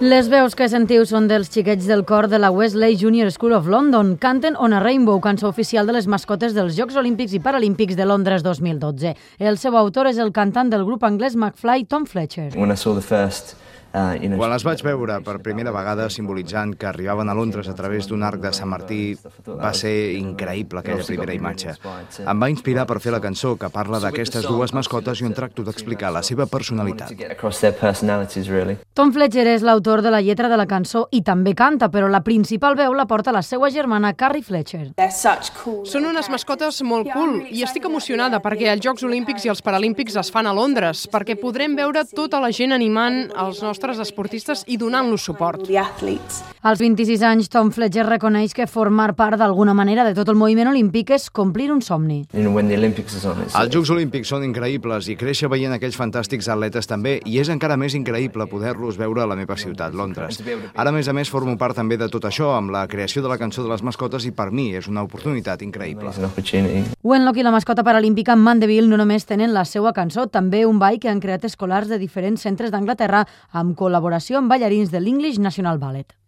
Les veus que sentiu són dels xiquets del cor de la Wesley Junior School of London. Canten On a Rainbow, cançó oficial de les mascotes dels Jocs Olímpics i Paralímpics de Londres 2012. El seu autor és el cantant del grup anglès McFly, Tom Fletcher. When I saw the first uh, know, Quan les vaig veure per primera vegada simbolitzant que arribaven a Londres a través d'un arc de Sant Martí, va ser increïble aquella primera imatge. Em va inspirar per fer la cançó que parla d'aquestes dues mascotes i on tracto d'explicar la seva personalitat. Tom Fletcher és l'autor de la lletra de la cançó i també canta, però la principal veu la porta la seva germana Carrie Fletcher. Són unes mascotes molt cool i estic emocionada perquè els Jocs Olímpics i els Paralímpics es fan a Londres, perquè podrem veure tota la gent animant els nostres esportistes i donant-los suport. Als 26 anys, Tom Fletcher reconeix que formar part d'alguna manera de tot el moviment olímpic és complir un somni. Els Jocs Olímpics són increïbles i créixer veient aquells fantàstics atletes també, i és encara més increïble poder-los veure a la meva ciutat, Londres. Ara, a més a més, formo part també de tot això, amb la creació de la cançó de les mascotes, i per mi és una oportunitat increïble. Wenlock i la mascota paralímpica Mandeville no només tenen la seva cançó, també un ball que han creat escolars de diferents centres d'Anglaterra amb col·laboració amb ballarins de l'English National Ballet.